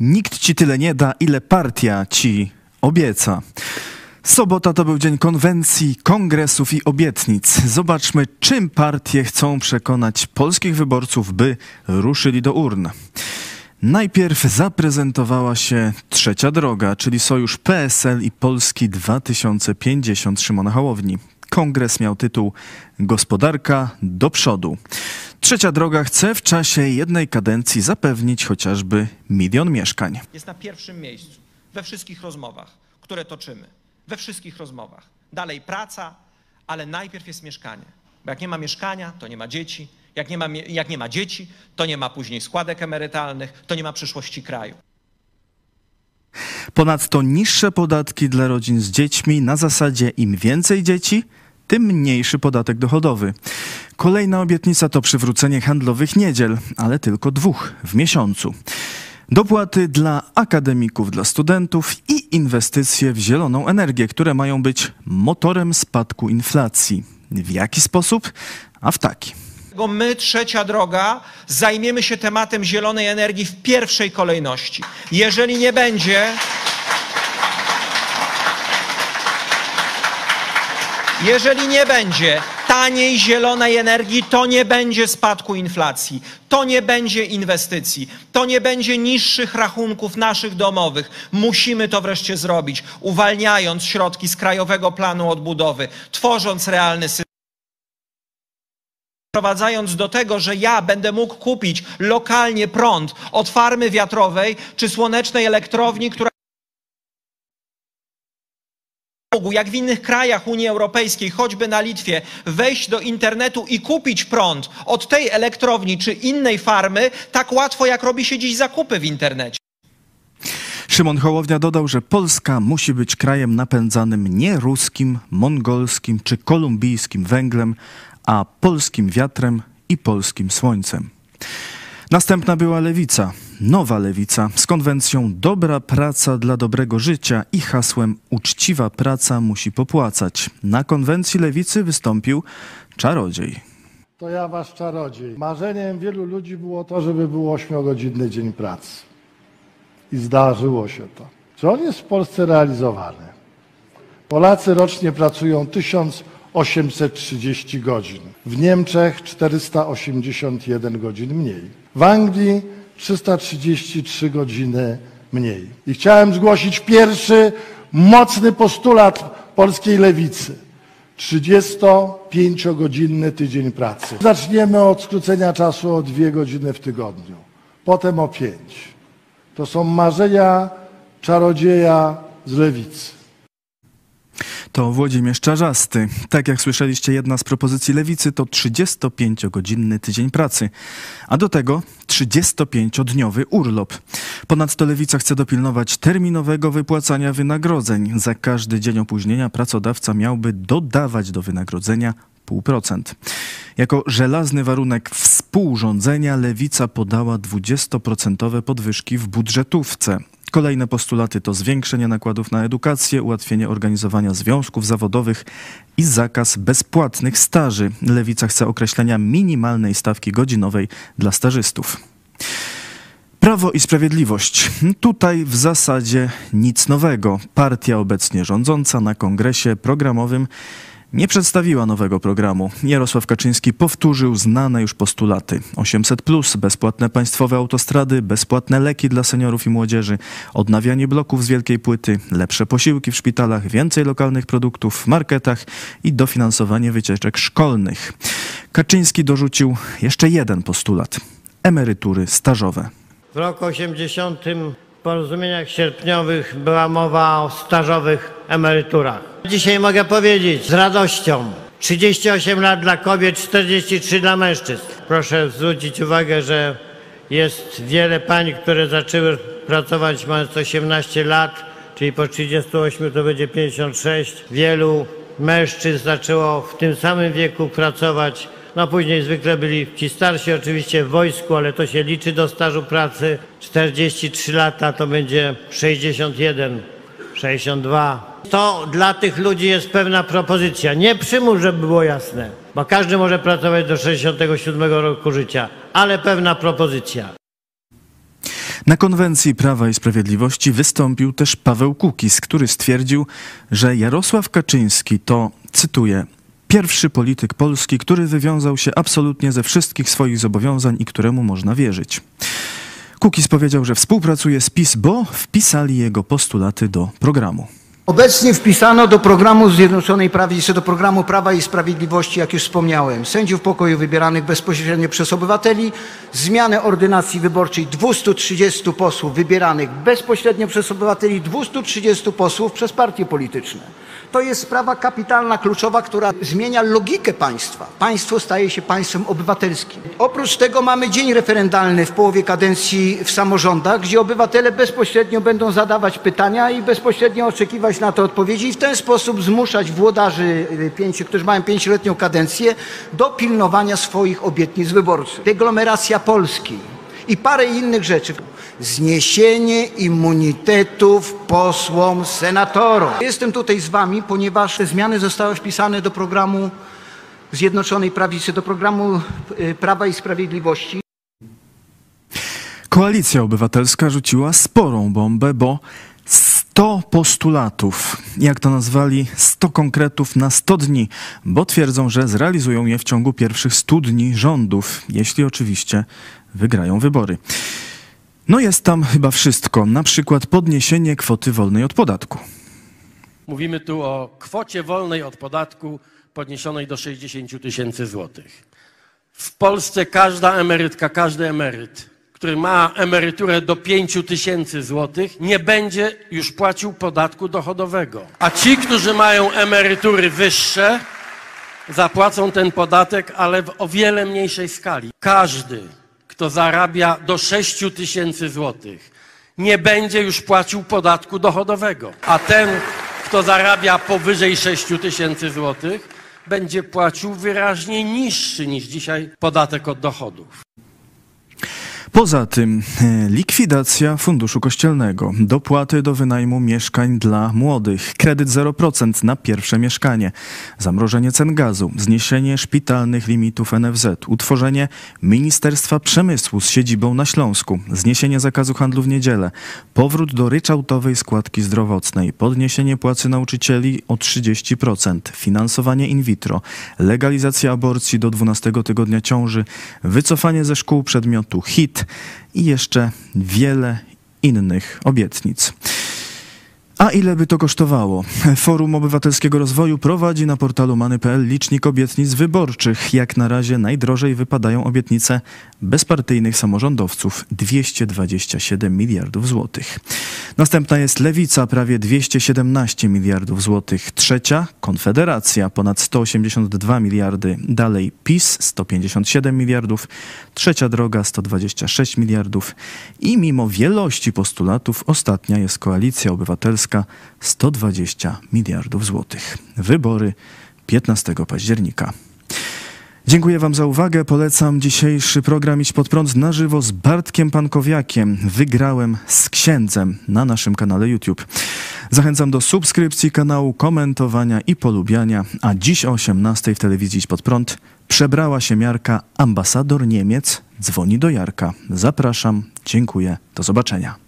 Nikt ci tyle nie da, ile partia ci obieca. Sobota to był dzień konwencji, kongresów i obietnic. Zobaczmy, czym partie chcą przekonać polskich wyborców, by ruszyli do urn. Najpierw zaprezentowała się Trzecia Droga, czyli sojusz PSL i Polski 2050 Szymona Hołowni. Kongres miał tytuł Gospodarka do przodu. Trzecia Droga chce w czasie jednej kadencji zapewnić chociażby milion mieszkań. jest na pierwszym miejscu we wszystkich rozmowach, które toczymy. We wszystkich rozmowach. Dalej praca, ale najpierw jest mieszkanie. Bo jak nie ma mieszkania, to nie ma dzieci. Jak nie ma, jak nie ma dzieci, to nie ma później składek emerytalnych, to nie ma przyszłości kraju. Ponadto niższe podatki dla rodzin z dziećmi na zasadzie im więcej dzieci, tym mniejszy podatek dochodowy. Kolejna obietnica to przywrócenie handlowych niedziel, ale tylko dwóch w miesiącu. Dopłaty dla akademików, dla studentów i inwestycje w zieloną energię, które mają być motorem spadku inflacji. W jaki sposób? A w taki. My, trzecia droga, zajmiemy się tematem zielonej energii w pierwszej kolejności. Jeżeli nie będzie. Jeżeli nie będzie taniej zielonej energii, to nie będzie spadku inflacji, to nie będzie inwestycji, to nie będzie niższych rachunków naszych domowych. Musimy to wreszcie zrobić, uwalniając środki z Krajowego Planu Odbudowy, tworząc realny system doprowadzając do tego, że ja będę mógł kupić lokalnie prąd od farmy wiatrowej czy słonecznej elektrowni, która jak w innych krajach Unii Europejskiej, choćby na Litwie, wejść do internetu i kupić prąd od tej elektrowni czy innej farmy tak łatwo, jak robi się dziś zakupy w internecie. Szymon Hołownia dodał, że Polska musi być krajem napędzanym nie ruskim, mongolskim czy kolumbijskim węglem, a polskim wiatrem i polskim słońcem. Następna była lewica, nowa lewica z konwencją Dobra praca dla dobrego życia i hasłem Uczciwa praca musi popłacać. Na konwencji lewicy wystąpił czarodziej. To ja wasz czarodziej. Marzeniem wielu ludzi było to, żeby był ośmiogodzinny dzień pracy. I zdarzyło się to. Czy on jest w Polsce realizowany? Polacy rocznie pracują 1830 godzin. W Niemczech 481 godzin mniej. W Anglii 333 godziny mniej. I chciałem zgłosić pierwszy mocny postulat polskiej lewicy. 35-godzinny tydzień pracy. Zaczniemy od skrócenia czasu o dwie godziny w tygodniu, potem o pięć. To są marzenia czarodzieja z lewicy. To Włodzimierz Czarzasty. Tak jak słyszeliście, jedna z propozycji lewicy to 35-godzinny tydzień pracy, a do tego 35-dniowy urlop. Ponadto lewica chce dopilnować terminowego wypłacania wynagrodzeń. Za każdy dzień opóźnienia pracodawca miałby dodawać do wynagrodzenia 0,5%. Jako żelazny warunek współrządzenia lewica podała 20% podwyżki w budżetówce. Kolejne postulaty to zwiększenie nakładów na edukację, ułatwienie organizowania związków zawodowych i zakaz bezpłatnych staży. Lewica chce określenia minimalnej stawki godzinowej dla stażystów. Prawo i Sprawiedliwość. Tutaj w zasadzie nic nowego. Partia obecnie rządząca na kongresie programowym nie przedstawiła nowego programu. Jarosław Kaczyński powtórzył znane już postulaty. 800, bezpłatne państwowe autostrady, bezpłatne leki dla seniorów i młodzieży, odnawianie bloków z wielkiej płyty, lepsze posiłki w szpitalach, więcej lokalnych produktów w marketach i dofinansowanie wycieczek szkolnych. Kaczyński dorzucił jeszcze jeden postulat emerytury stażowe. W roku 80 w porozumieniach sierpniowych była mowa o stażowych emeryturach. Dzisiaj mogę powiedzieć z radością 38 lat dla kobiet, 43 dla mężczyzn. Proszę zwrócić uwagę, że jest wiele pań, które zaczęły pracować mając 18 lat, czyli po 38 to będzie 56. Wielu mężczyzn zaczęło w tym samym wieku pracować no później zwykle byli ci starsi oczywiście w wojsku, ale to się liczy do stażu pracy. 43 lata to będzie 61, 62. To dla tych ludzi jest pewna propozycja. Nie przymus, żeby było jasne, bo każdy może pracować do 67 roku życia, ale pewna propozycja. Na konwencji Prawa i Sprawiedliwości wystąpił też Paweł Kukiz, który stwierdził, że Jarosław Kaczyński to, cytuję, pierwszy polityk polski, który wywiązał się absolutnie ze wszystkich swoich zobowiązań i któremu można wierzyć. Kukiz powiedział, że współpracuje z PiS, bo wpisali jego postulaty do programu. Obecnie wpisano do programu Zjednoczonej Prawicy, do programu Prawa i Sprawiedliwości, jak już wspomniałem, sędziów pokoju wybieranych bezpośrednio przez obywateli, zmianę ordynacji wyborczej 230 posłów wybieranych bezpośrednio przez obywateli, 230 posłów przez partie polityczne. To jest sprawa kapitalna, kluczowa, która zmienia logikę państwa. Państwo staje się państwem obywatelskim. Oprócz tego mamy dzień referendalny w połowie kadencji w samorządach, gdzie obywatele bezpośrednio będą zadawać pytania i bezpośrednio oczekiwać na to odpowiedzi i w ten sposób zmuszać włodarzy, y, pięciu, którzy mają pięcioletnią kadencję, do pilnowania swoich obietnic wyborczych. Deglomeracja Polski i parę innych rzeczy. Zniesienie immunitetów posłom, senatorom. Jestem tutaj z wami, ponieważ te zmiany zostały wpisane do programu Zjednoczonej Prawicy, do programu y, Prawa i Sprawiedliwości. Koalicja Obywatelska rzuciła sporą bombę, bo 100 postulatów, jak to nazwali, 100 konkretów na 100 dni, bo twierdzą, że zrealizują je w ciągu pierwszych 100 dni rządów, jeśli oczywiście wygrają wybory. No jest tam chyba wszystko, na przykład podniesienie kwoty wolnej od podatku. Mówimy tu o kwocie wolnej od podatku podniesionej do 60 tysięcy złotych. W Polsce każda emerytka, każdy emeryt, który ma emeryturę do 5 tysięcy złotych, nie będzie już płacił podatku dochodowego. A ci, którzy mają emerytury wyższe, zapłacą ten podatek, ale w o wiele mniejszej skali. Każdy, kto zarabia do 6 tysięcy złotych, nie będzie już płacił podatku dochodowego. A ten, kto zarabia powyżej 6 tysięcy złotych, będzie płacił wyraźnie niższy niż dzisiaj podatek od dochodów. Poza tym e, likwidacja funduszu kościelnego, dopłaty do wynajmu mieszkań dla młodych, kredyt 0% na pierwsze mieszkanie, zamrożenie cen gazu, zniesienie szpitalnych limitów NFZ, utworzenie Ministerstwa Przemysłu z siedzibą na Śląsku, zniesienie zakazu handlu w niedzielę, powrót do ryczałtowej składki zdrowotnej, podniesienie płacy nauczycieli o 30%, finansowanie in vitro, legalizacja aborcji do 12 tygodnia ciąży, wycofanie ze szkół przedmiotu. HIT, i jeszcze wiele innych obietnic. A ile by to kosztowało? Forum Obywatelskiego Rozwoju prowadzi na portalu many.pl licznik obietnic wyborczych. Jak na razie najdrożej wypadają obietnice bezpartyjnych samorządowców 227 miliardów złotych. Następna jest Lewica prawie 217 miliardów złotych. Trzecia Konfederacja ponad 182 miliardy. Dalej PiS 157 miliardów. Trzecia droga 126 miliardów. I mimo wielości postulatów ostatnia jest Koalicja Obywatelska 120 miliardów złotych. Wybory 15 października. Dziękuję Wam za uwagę. Polecam dzisiejszy program Idź Pod Prąd na żywo z Bartkiem Pankowiakiem. Wygrałem z księdzem na naszym kanale YouTube. Zachęcam do subskrypcji kanału, komentowania i polubiania. A dziś o 18 w telewizji Idź Pod Prąd przebrała się miarka ambasador Niemiec. Dzwoni do Jarka. Zapraszam. Dziękuję. Do zobaczenia.